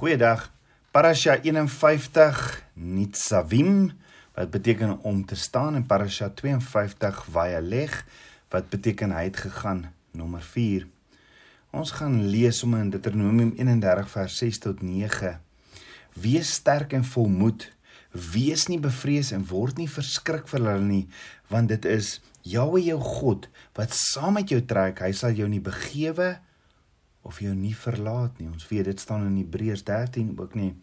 Goeiedag. Parasha 51 Nitzavim wat beteken om te staan en Parasha 52 Vayalech wat beteken hy het gegaan nommer 4. Ons gaan lees om in Deuteronomium 31 vers 6 tot 9. Wees sterk en volmoed. Wees nie bevrees en word nie verskrik vir hulle nie, want dit is Jahwe jou God wat saam met jou trek. Hy sal jou nie begewe of jou nie verlaat nie. Ons weet dit staan in Hebreërs 13 ook nie.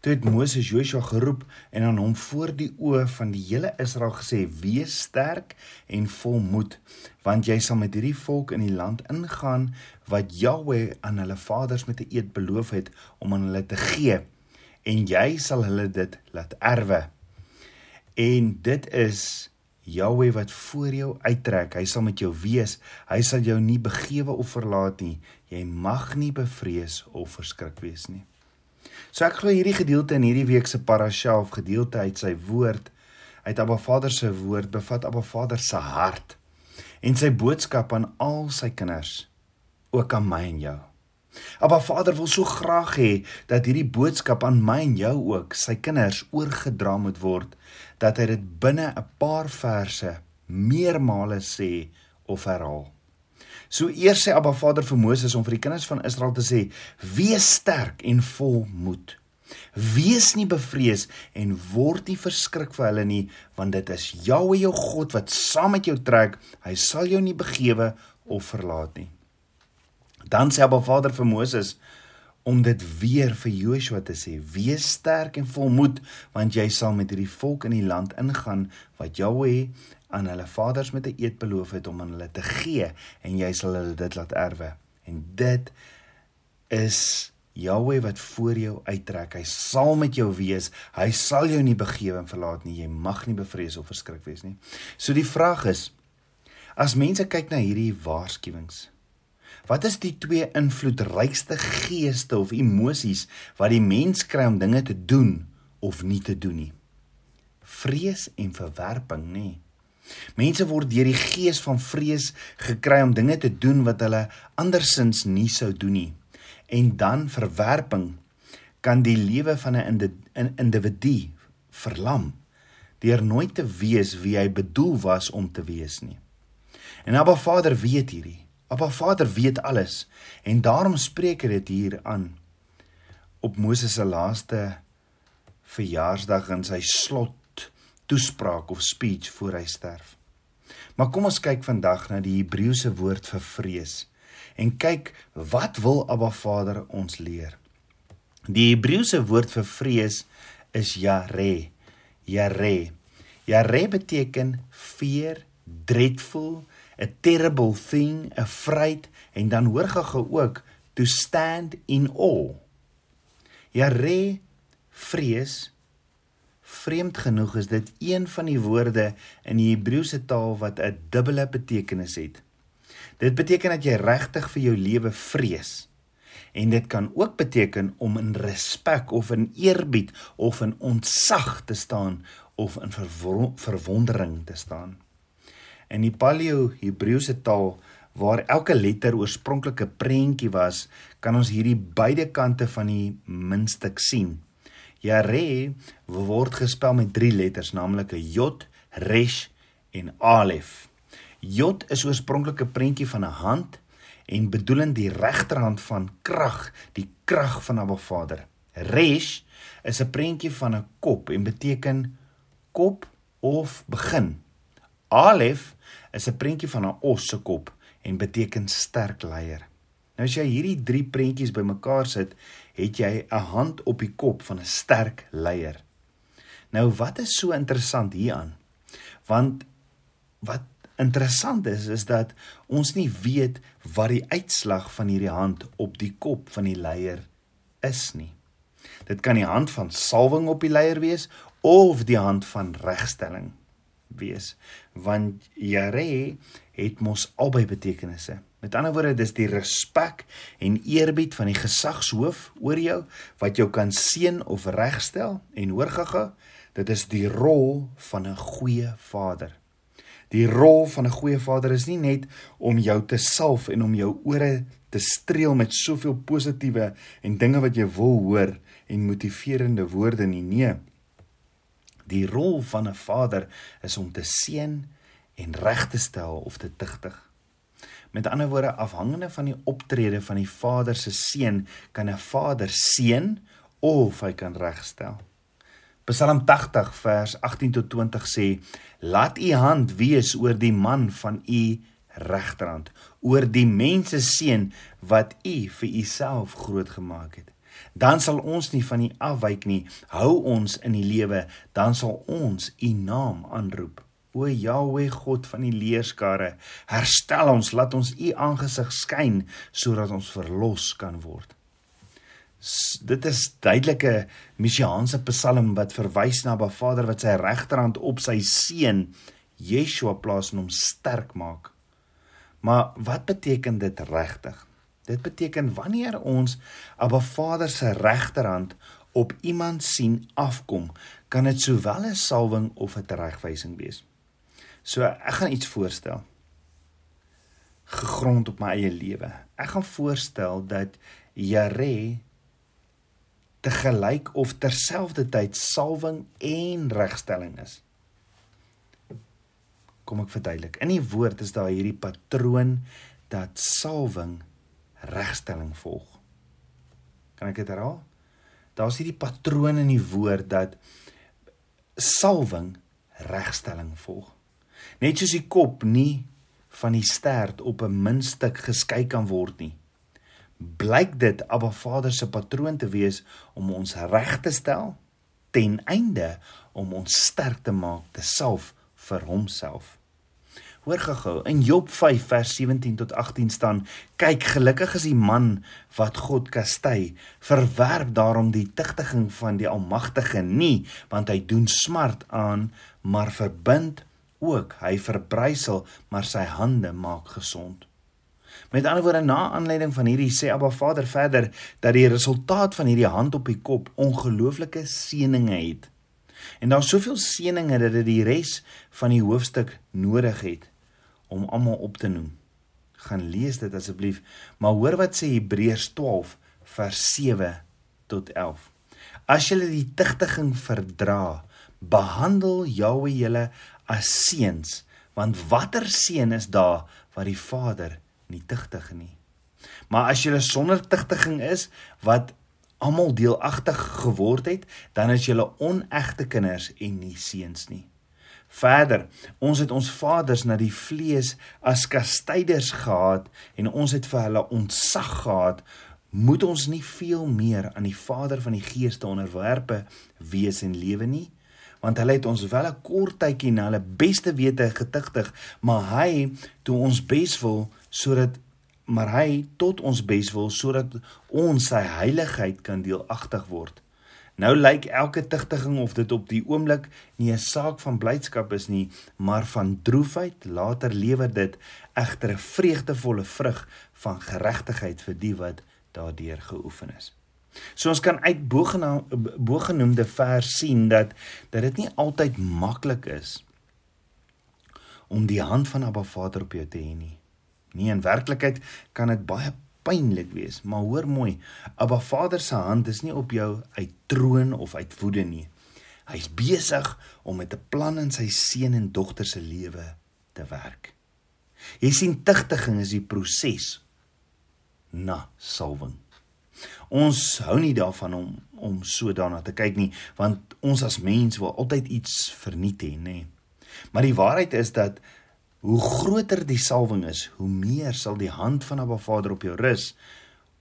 Toe het Moses Joshua geroep en aan hom voor die oë van die hele Israel gesê: "Wees sterk en volmoed, want jy sal met hierdie volk in die land ingaan wat Jahwe aan hulle vaders met 'n eed beloof het om aan hulle te gee, en jy sal hulle dit laat erwe." En dit is Jahwe wat voor jou uittrek, hy sal met jou wees. Hy sal jou nie begewe of verlaat nie. Jy mag nie bevrees of verskrik wees nie. So ek glo hierdie gedeelte in hierdie week se parasha of gedeelte uit sy woord, uit Abba Vader se woord, bevat Abba Vader se hart en sy boodskap aan al sy kinders, ook aan my en jou. Abba Vader wil so graag hê dat hierdie boodskap aan my en jou ook, sy kinders, oorgedra moet word, dat hy dit binne 'n paar verse meermale sê of herhaal. So eers sê Abba Vader vir Moses om vir die kinders van Israel te sê: "Wees sterk en vol moed. Wees nie bevrees en word nie verskrik vir hulle nie, want dit is Jahwe jou God wat saam met jou trek. Hy sal jou nie begewe of verlaat nie." Dan sê Abba Vader vir Moses om dit weer vir Joshua te sê: "Wees sterk en vol moed, want jy sal met hierdie volk in die land ingaan wat Jahwe aan hulle vaders met 'n eed beloof het om aan hulle te gee en jy sal hulle dit laat erwe. En dit is Jahwe wat voor jou uittrek. Hy sal met jou wees. Hy sal jou nie begewe en verlaat nie. Jy mag nie bevrees of verskrik wees nie. So die vraag is as mense kyk na hierdie waarskuwings Wat is die twee invloedrykste geeste of emosies wat die mens kry om dinge te doen of nie te doen nie? Vrees en verwerping, nê? Nee. Mense word deur die gees van vrees gekry om dinge te doen wat hulle andersins nie sou doen nie. En dan verwerping kan die lewe van 'n individu verlam deur nooit te weet wie hy bedoel was om te wees nie. En Abba Vader weet hierdie. Abba Vader weet alles en daarom spreek hy dit hier aan op Moses se laaste verjaarsdag in sy slot toespraak of speech voor hy sterf. Maar kom ons kyk vandag na die Hebreëse woord vir vrees en kyk wat wil Abba Vader ons leer. Die Hebreëse woord vir vrees is yare. Yare. Yare beteken fear, dreadful, a terrible thing, a fright en dan hoor gaga ook to stand in awe. Yare vrees Vreemd genoeg is dit een van die woorde in die Hebreëse taal wat 'n dubbele betekenis het. Dit beteken dat jy regtig vir jou lewe vrees. En dit kan ook beteken om in respek of in eerbied of in ontzag te staan of in verwondering te staan. In die Paleo-Hebreëse taal waar elke letter oorspronklik 'n prentjie was, kan ons hierdie beide kante van die muntstuk sien. Yare word gespel met drie letters, naamlik 'n J, Resh en Alef. J is oorspronklik 'n prentjie van 'n hand en bedoelend die regterhand van krag, die krag van Abba Vader. Resh is 'n prentjie van 'n kop en beteken kop of begin. Alef is 'n prentjie van 'n os se kop en beteken sterk leier. Nou as jy hierdie drie prentjies bymekaar sit, het jy 'n hand op die kop van 'n sterk leier. Nou wat is so interessant hieraan? Want wat interessant is is dat ons nie weet wat die uitslag van hierdie hand op die kop van die leier is nie. Dit kan die hand van salwing op die leier wees of die hand van regstelling wees, want Jare het mos albei betekenisse. Met ander woorde, dis die respek en eerbied van die gesagshoof oor jou wat jou kan seën of regstel en hoor gaga, dit is die rol van 'n goeie vader. Die rol van 'n goeie vader is nie net om jou te salf en om jou ore te streel met soveel positiewe en dinge wat jy wil hoor en motiverende woorde nie. Nee. Die rol van 'n vader is om te seën en reg te stel of te tigtig. Met ander woorde, afhangende van die optrede van die vader se seun, kan 'n vader seën of hy kan regstel. Psalm 80 vers 18 tot 20 sê: Laat u hand wees oor die man van u regterhand, oor die mense seun wat u vir u self groot gemaak het. Dan sal ons nie van u afwyk nie. Hou ons in die lewe, dan sal ons u naam aanroep. O Jahweh God van die leerskare, herstel ons, laat ons u aangesig skyn sodat ons verlos kan word. S dit is duidelike messiaanse psalm wat verwys na 'n Vader wat sy regterhand op sy seun Yeshua plaas en hom sterk maak. Maar wat beteken dit regtig? Dit beteken wanneer ons 'n Vader se regterhand op iemand sien afkom, kan dit sowel 'n salwing of 'n teregwysing wees. So ek gaan iets voorstel. Gegrond op my eie lewe. Ek gaan voorstel dat Jare te gelyk of terselfdertyd salwing en regstelling is. Kom ek verduidelik. In die woord is daar hierdie patroon dat salwing regstelling volg. Kan ek dit herhaal? Daar's hierdie patroon in die woord dat salwing regstelling volg. Net soos die kop nie van die stert op 'n muntstuk geskei kan word nie. Blyk dit Abba Vader se patroon te wees om ons reg te stel ten einde om ons sterk te maak te salf vir homself. Hoor gou-gou in Job 5 vers 17 tot 18 staan: Kyk, gelukkig is die man wat God kastei, verwerp daarom die tigtiging van die Almagtige nie, want hy doen smart aan, maar verbind ook hy verbrysel, maar sy hande maak gesond. Met ander woorde na aanleiding van hierdie sê Abba Vader verder dat die resultaat van hierdie hand op die kop ongelooflike seëninge het. En daar's soveel seëninge dat dit die res van die hoofstuk nodig het om almal op te noem. Gaan lees dit asseblief, maar hoor wat sê Hebreërs 12 vers 7 tot 11. As julle die tigtiging verdra, behandel Jahwe julle as seuns, want watter seun is daar wat die Vader nie tigtig nie? Maar as jy sonder tigtiging is wat almal deelagtig geword het, dan is jy onegte kinders en nie seuns nie. Verder, ons het ons vaders na die vlees as kastyders gehad en ons het vir hulle ontsag gehad. Moet ons nie veel meer aan die Vader van die Gees te onderwerpe wees en lewe nie? want hulle het ons wel 'n kort tydjie na hulle beste wete getigtig, maar hy toe ons bes wil sodat maar hy tot ons bes wil sodat ons sy heiligheid kan deelagtig word. Nou lyk elke tigtiging of dit op die oomblik nie 'n saak van blydskap is nie, maar van droefheid. Later lewer dit egter 'n vreugdevolle vrug van geregtigheid vir die wat daardeur geoefen is. So ons kan uit bogenoemde vers sien dat dat dit nie altyd maklik is om die hand van Abba Vader op jou te hê nie. Nee, in werklikheid kan dit baie pynlik wees, maar hoor mooi, Abba Vader se hand is nie op jou uit troon of uit woede nie. Hy's besig om met 'n plan in sy seun en dogter se lewe te werk. Jy sien tigtiging is die proses na salwing. Ons hou nie daarvan om om so daarna te kyk nie, want ons as mens wil altyd iets verniet hê, nê. Maar die waarheid is dat hoe groter die salwing is, hoe meer sal die hand van Abba Vader op jou rus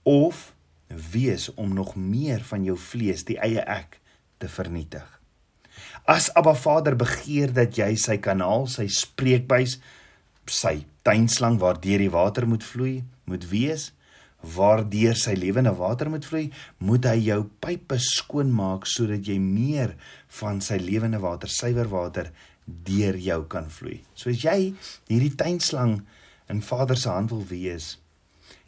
of wees om nog meer van jou vlees, die eie ek, te vernietig. As Abba Vader begeer dat jy sy kanaal, sy spreekbuis, sy tuinslang waardeur die water moet vloei, moet wees, waardeur sy lewende water moet vloei, moet hy jou pype skoon maak sodat jy meer van sy lewende water, suiwer water deur jou kan vloei. So as jy hierdie tuinslang in Vader se hand wil wees,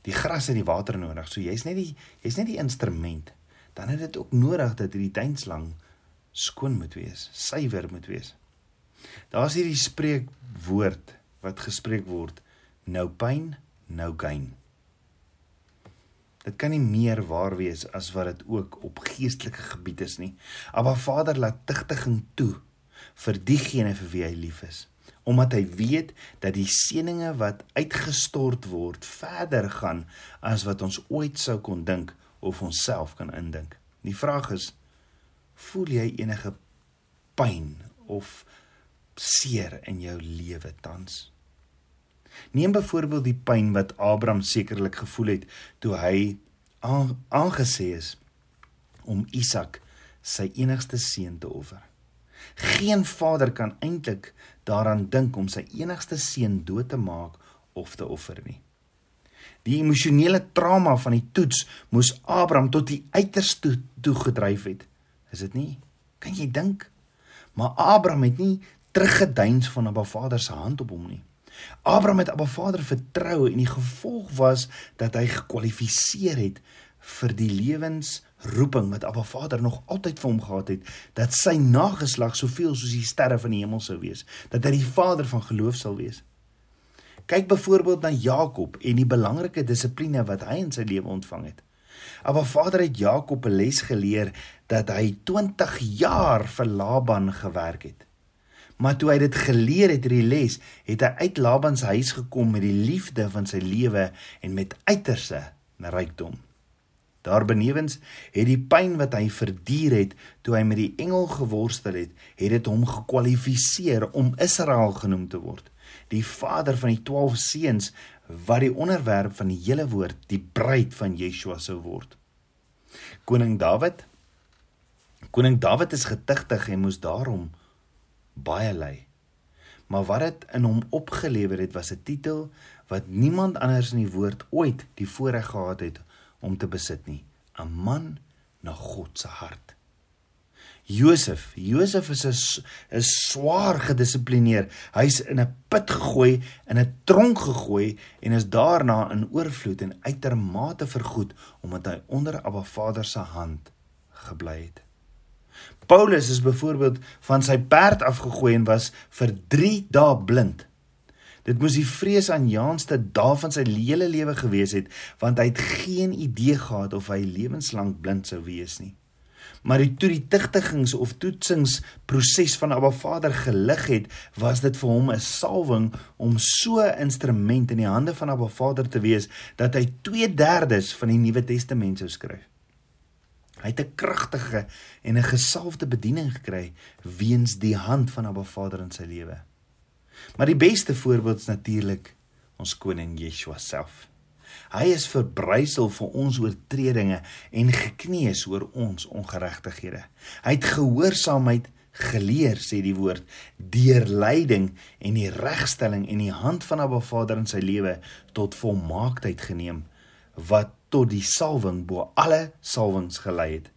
die gras en die water nodig. So jy's net die jy's net die instrument. Dan het dit ook nodig dat hierdie tuinslang skoon moet wees, suiwer moet wees. Daar's hierdie spreekwoord wat gespreek word: Nou pyn, nou gain. Dit kan nie meer waar wees as wat dit ook op geestelike gebied is nie. Maar Vader laat tigtiging toe vir diegene vir wie hy lief is, omdat hy weet dat die seëninge wat uitgestort word verder gaan as wat ons ooit sou kon dink of onsself kan indink. Die vraag is: voel jy enige pyn of seer in jou lewe tans? Neem byvoorbeeld die pyn wat Abraham sekerlik gevoel het toe hy aangesê is om Isak sy enigste seun te offer. Geen vader kan eintlik daaraan dink om sy enigste seun dood te maak of te offer nie. Die emosionele trauma van die toets moes Abraham tot die uiterste toe, toe gedryf het. Is dit nie? Kan jy dink? Maar Abraham het nie teruggeduins van 'n Vader se hand op hom nie. Abraham het Abba Vader vertrou en die gevolg was dat hy gekwalifiseer het vir die lewensroeping wat Abba Vader nog altyd vir hom gehad het dat sy nageslag soveel soos die sterre van die hemel sou wees dat hy die vader van geloof sal wees. Kyk byvoorbeeld na Jakob en die belangrike dissipline wat hy in sy lewe ontvang het. Abba Vader het Jakob 'n les geleer dat hy 20 jaar vir Laban gewerk het. Maar toe hy dit geleer het hierdie les, het hy uit Laban se huis gekom met die liefde van sy lewe en met uiterse rykdom. Daarbenewens het die pyn wat hy verduur het toe hy met die engel geworstel het, het dit hom gekwalifiseer om Israel genoem te word. Die vader van die 12 seuns wat die onderwerp van die hele woord, die bruid van Yeshua sou word. Koning Dawid Koning Dawid is getuigtig en moes daarom baie ly. Maar wat dit in hom opgelewer het was 'n titel wat niemand anders in die woord ooit die voorreg gehad het om te besit nie, 'n man na God se hart. Josef, Josef is 'n is swaar gedissiplineer. Hy's in 'n put gegooi, in 'n tronk gegooi en is daarna in oorvloed en uitermate vergoed omdat hy onder Abba Vader se hand gebly het. Paulus is byvoorbeeld van sy perd afgegooi en was vir 3 dae blind. Dit moes die vreesaanjaendste dae van sy hele lewe gewees het, want hy het geen idee gehad of hy lewenslank blind sou wees nie. Maar toe die tigtigings of toetsings proses van Abba Vader gelig het, was dit vir hom 'n salwing om so 'n instrument in die hande van Abba Vader te wees dat hy 2/3 van die Nuwe Testament sou skryf. Hy het 'n kragtige en 'n gesalfde bediening gekry weens die hand van Abba Vader in sy lewe. Maar die beste voorbeeld is natuurlik ons koning Yeshua self. Hy is verbrysel vir ons oortredinge en gekneus oor ons ongeregtighede. Hy het gehoorsaamheid geleer sê die woord deur lyding en die regstelling en die hand van Abba Vader in sy lewe tot volmaaktheid geneem wat tot die salwing bo alle salwings gelei het.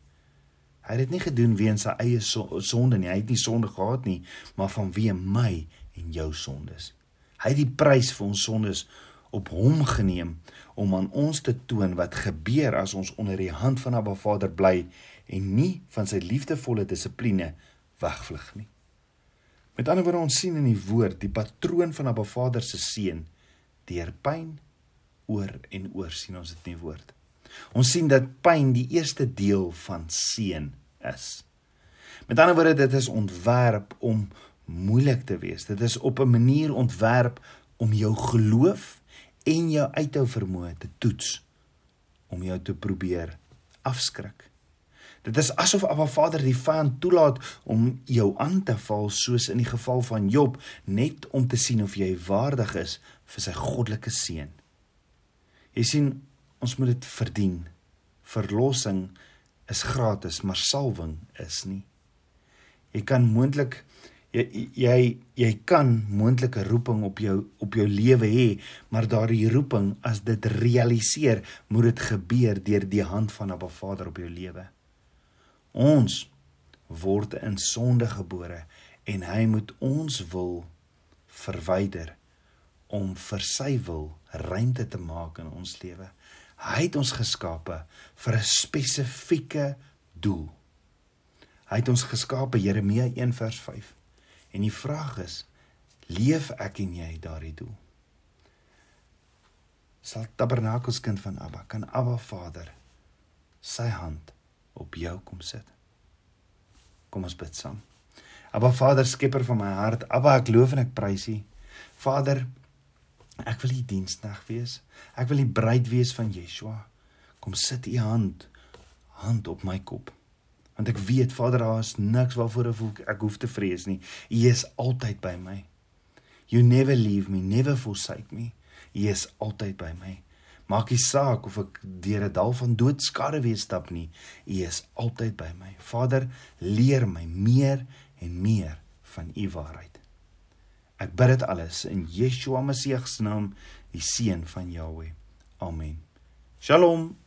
Hy het dit nie gedoen weens sy eie sonde nie. Hy het nie sonde gehad nie, maar vanweë my en jou sondes. Hy het die prys vir ons sondes op hom geneem om aan ons te toon wat gebeur as ons onder die hand van Abba Vader bly en nie van sy liefdevolle dissipline wegvlug nie. Met ander woorde ons sien in die woord die patroon van Abba Vader se seun deur pyn oor en oor sien ons dit in die woord. Ons sien dat pyn die eerste deel van seën is. Met ander woorde dit is ontwerp om moeilik te wees. Dit is op 'n manier ontwerp om jou geloof en jou uithou vermoë te toets om jou te probeer afskrik. Dit is asof Abba Vader die vyand toelaat om jou aan te val soos in die geval van Job net om te sien of jy waardig is vir sy goddelike seën. Jy sien, ons moet dit verdien. Verlossing is gratis, maar salwing is nie. Jy kan moontlik jy jy jy kan moontlike roeping op jou op jou lewe hê, maar daardie roeping as dit realiseer, moet dit gebeur deur die hand van 'n Vader op jou lewe. Ons word in sonde gebore en hy moet ons wil verwyder om vir sy wil ruimte te maak in ons lewe. Hy het ons geskape vir 'n spesifieke doel. Hy het ons geskape Jeremia 1 vers 5. En die vraag is, leef ek en jy daardie doel? sal tabernakelskind van Abba kan Abba Vader sy hand op jou kom sit. Kom ons bid saam. Abba Vader, skepper van my hart, Abba, ek loof en ek prys U. Vader, ek wil U diensnag wees. Ek wil die bruid wees van Yeshua. Kom sit U hand hand op my kop. Want ek weet Vader, daar is niks waarvoor ek hoef te vrees nie. U is altyd by my. You never leave me, never forsake me. U is altyd by my. Maak nie saak of ek deur 'n dal van doodskade weer stap nie. U is altyd by my. Vader, leer my meer en meer van u waarheid. Ek bid dit alles in Yeshua Messie se naam, die seun van Jahweh. Amen. Shalom.